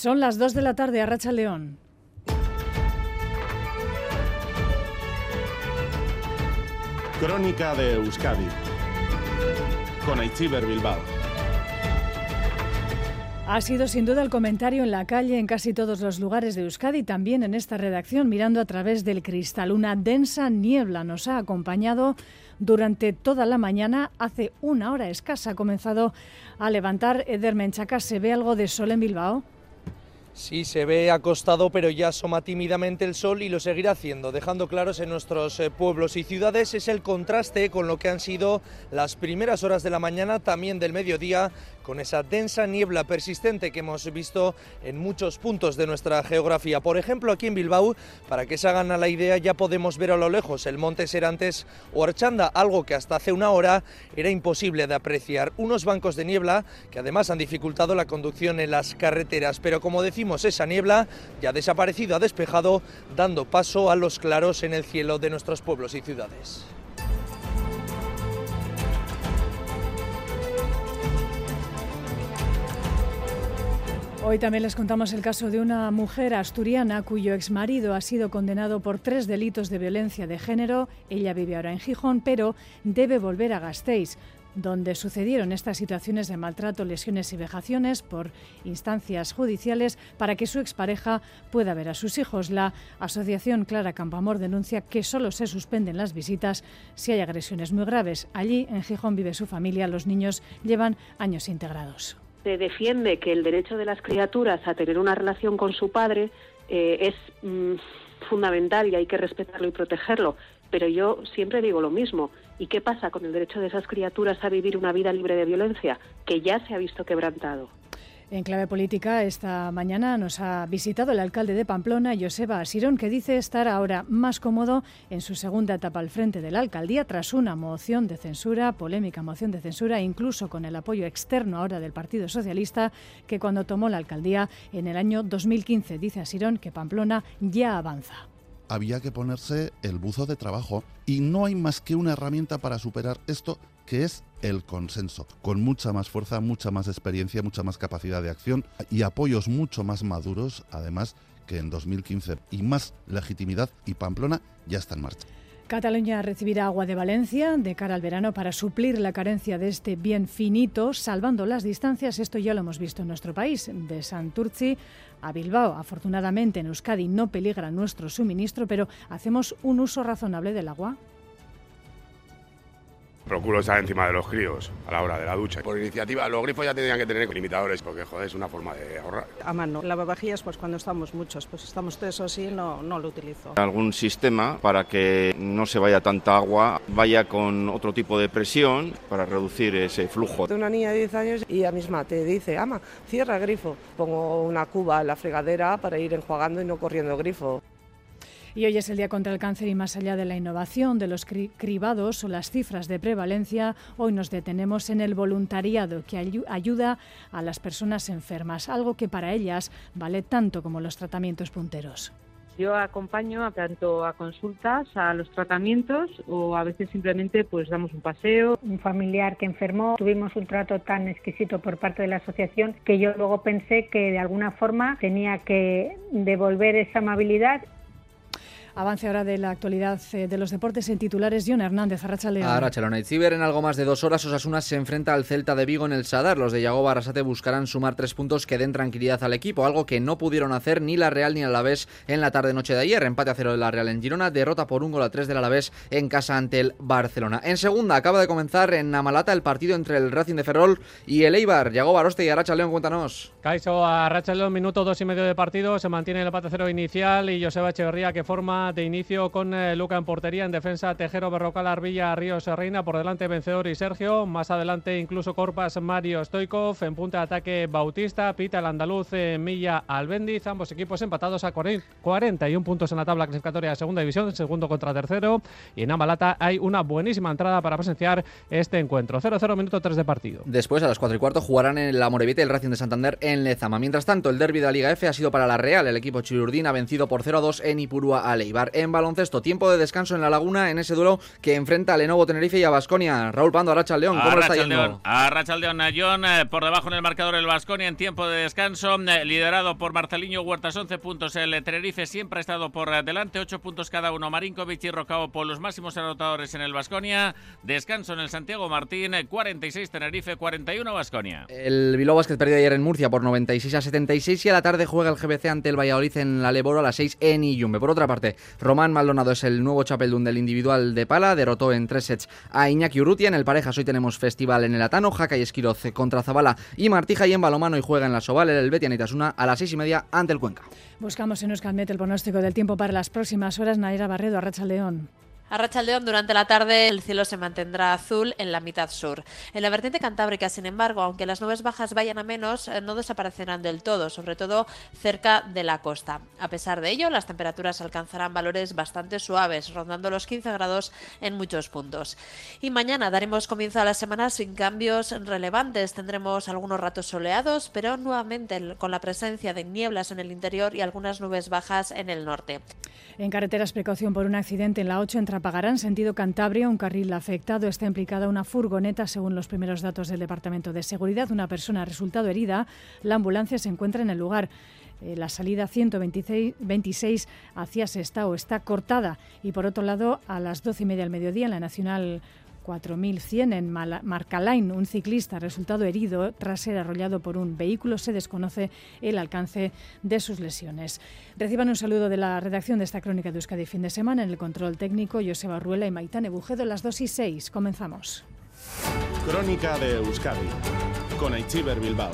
Son las 2 de la tarde a Racha León. Crónica de Euskadi con Aichiber Bilbao. Ha sido sin duda el comentario en la calle en casi todos los lugares de Euskadi, también en esta redacción, mirando a través del cristal. Una densa niebla nos ha acompañado durante toda la mañana. Hace una hora escasa ha comenzado a levantar Eder Menchaca. ¿Se ve algo de sol en Bilbao? Sí, se ve acostado, pero ya asoma tímidamente el sol y lo seguirá haciendo, dejando claros en nuestros eh, pueblos y ciudades. Es el contraste con lo que han sido las primeras horas de la mañana, también del mediodía, con esa densa niebla persistente que hemos visto en muchos puntos de nuestra geografía. Por ejemplo, aquí en Bilbao, para que se hagan a la idea, ya podemos ver a lo lejos el monte Serantes o Archanda, algo que hasta hace una hora era imposible de apreciar. Unos bancos de niebla que además han dificultado la conducción en las carreteras, pero como decimos, esa niebla ya ha desaparecido, ha despejado, dando paso a los claros en el cielo de nuestros pueblos y ciudades. Hoy también les contamos el caso de una mujer asturiana cuyo exmarido ha sido condenado por tres delitos de violencia de género. Ella vive ahora en Gijón, pero debe volver a Gasteiz donde sucedieron estas situaciones de maltrato, lesiones y vejaciones por instancias judiciales para que su expareja pueda ver a sus hijos. La asociación Clara Campamor denuncia que solo se suspenden las visitas si hay agresiones muy graves. Allí, en Gijón, vive su familia. Los niños llevan años integrados se defiende que el derecho de las criaturas a tener una relación con su padre eh, es mm, fundamental y hay que respetarlo y protegerlo. Pero yo siempre digo lo mismo. ¿Y qué pasa con el derecho de esas criaturas a vivir una vida libre de violencia, que ya se ha visto quebrantado? En clave política, esta mañana nos ha visitado el alcalde de Pamplona, Joseba Asirón, que dice estar ahora más cómodo en su segunda etapa al frente de la alcaldía tras una moción de censura, polémica moción de censura, incluso con el apoyo externo ahora del Partido Socialista, que cuando tomó la alcaldía en el año 2015, dice Asirón que Pamplona ya avanza. Había que ponerse el buzo de trabajo y no hay más que una herramienta para superar esto que es el consenso, con mucha más fuerza, mucha más experiencia, mucha más capacidad de acción y apoyos mucho más maduros, además que en 2015, y más legitimidad, y Pamplona ya está en marcha. Cataluña recibirá agua de Valencia de cara al verano para suplir la carencia de este bien finito, salvando las distancias. Esto ya lo hemos visto en nuestro país, de Santurci a Bilbao. Afortunadamente en Euskadi no peligra nuestro suministro, pero hacemos un uso razonable del agua procuro estar encima de los críos a la hora de la ducha. Por iniciativa, los grifos ya tendrían que tener limitadores porque, joder, es una forma de ahorrar. A mano, lavavajillas, pues cuando estamos muchos, pues estamos tres o así, no, no lo utilizo. Algún sistema para que no se vaya tanta agua, vaya con otro tipo de presión para reducir ese flujo. De una niña de 10 años y ella misma te dice, ama, cierra el grifo. Pongo una cuba en la fregadera para ir enjuagando y no corriendo el grifo. Y hoy es el Día contra el Cáncer y más allá de la innovación, de los cribados o las cifras de prevalencia, hoy nos detenemos en el voluntariado que ayuda a las personas enfermas, algo que para ellas vale tanto como los tratamientos punteros. Yo acompaño a, tanto a consultas, a los tratamientos o a veces simplemente pues damos un paseo. Un familiar que enfermó, tuvimos un trato tan exquisito por parte de la asociación que yo luego pensé que de alguna forma tenía que devolver esa amabilidad Avance ahora de la actualidad eh, de los deportes en titulares. John Hernández, Arrachaleo. Arrachaleo y Ciber en algo más de dos horas. Osasuna se enfrenta al Celta de Vigo en el Sadar. Los de Yago Barrasate buscarán sumar tres puntos que den tranquilidad al equipo, algo que no pudieron hacer ni la Real ni el Alavés en la tarde-noche de ayer. Empate a cero de la Real en Girona, derrota por un gol a tres del Alavés en casa ante el Barcelona. En segunda, acaba de comenzar en Namalata el partido entre el Racing de Ferrol y el Eibar. Yago Baroste y Arrachaleo, cuéntanos. Caiso Arrachaleo, minuto dos y medio de partido. Se mantiene el empate a cero inicial y Joseba Echeverría que forma de inicio con eh, Luca en portería, en defensa Tejero, Berrocal, Arbilla, Ríos, Reina, por delante Vencedor y Sergio, más adelante incluso Corpas, Mario Stoikov, en punta de ataque Bautista, Pita el andaluz, eh, Milla, Albendiz, ambos equipos empatados a 41 puntos en la tabla clasificatoria de segunda división, segundo contra tercero, y en Amalata hay una buenísima entrada para presenciar este encuentro. 0-0, minuto 3 de partido. Después, a las 4 y cuarto, jugarán en la Morevite el Racing de Santander en Lezama. Mientras tanto, el derby de la Liga F ha sido para la Real. El equipo chilurdín ha vencido por 0-2 en Ipurúa a Eibar. En baloncesto, tiempo de descanso en la Laguna en ese duelo que enfrenta a Lenovo Tenerife y a Basconia. Raúl Pando, Aracha León, ¿cómo lo está yendo? Arracha León, John, eh, por debajo en el marcador el Basconia en tiempo de descanso, eh, liderado por Marceliño Huertas, 11 puntos. El Tenerife siempre ha estado por delante, 8 puntos cada uno. Marinkovic y Rocao por los máximos anotadores en el Basconia. Descanso en el Santiago Martín, 46 Tenerife, 41 Basconia. El Bilbao Basket perdió ayer en Murcia por 96 a 76 y a la tarde juega el GBC ante el Valladolid en la Leboro a las 6 en Iyumbe. Por otra parte, Román Maldonado es el nuevo chapeldún del individual de pala, derrotó en tres sets a Iñaki Urrutia. En el parejas hoy tenemos festival en el Atano, Jaca y Esquiroz contra Zabala y Martija y en balomano y juega en la Soval el Betia Itasuna a las 6 y media ante el Cuenca. Buscamos en Euskalmet el pronóstico del tiempo para las próximas horas. Naira Barredo, Arracha León. A Rachaldeón, durante la tarde el cielo se mantendrá azul en la mitad sur. En la vertiente cantábrica, sin embargo, aunque las nubes bajas vayan a menos, eh, no desaparecerán del todo, sobre todo cerca de la costa. A pesar de ello, las temperaturas alcanzarán valores bastante suaves, rondando los 15 grados en muchos puntos. Y mañana daremos comienzo a la semana sin cambios relevantes. Tendremos algunos ratos soleados, pero nuevamente con la presencia de nieblas en el interior y algunas nubes bajas en el norte. En carreteras, precaución por un accidente en la 8 entre Pagarán, sentido Cantabria. Un carril afectado está implicada una furgoneta, según los primeros datos del Departamento de Seguridad. Una persona ha resultado herida. La ambulancia se encuentra en el lugar. Eh, la salida 126 hacia Sestao está cortada. Y por otro lado, a las 12 y media del mediodía, en la Nacional 4100 en Marcalain, un ciclista resultado herido tras ser arrollado por un vehículo. Se desconoce el alcance de sus lesiones. Reciban un saludo de la redacción de esta crónica de Euskadi fin de semana en el control técnico Joseba Ruela y Maitane Bujedo las 2 y 6. Comenzamos. Crónica de Euskadi con Aichiber Bilbao.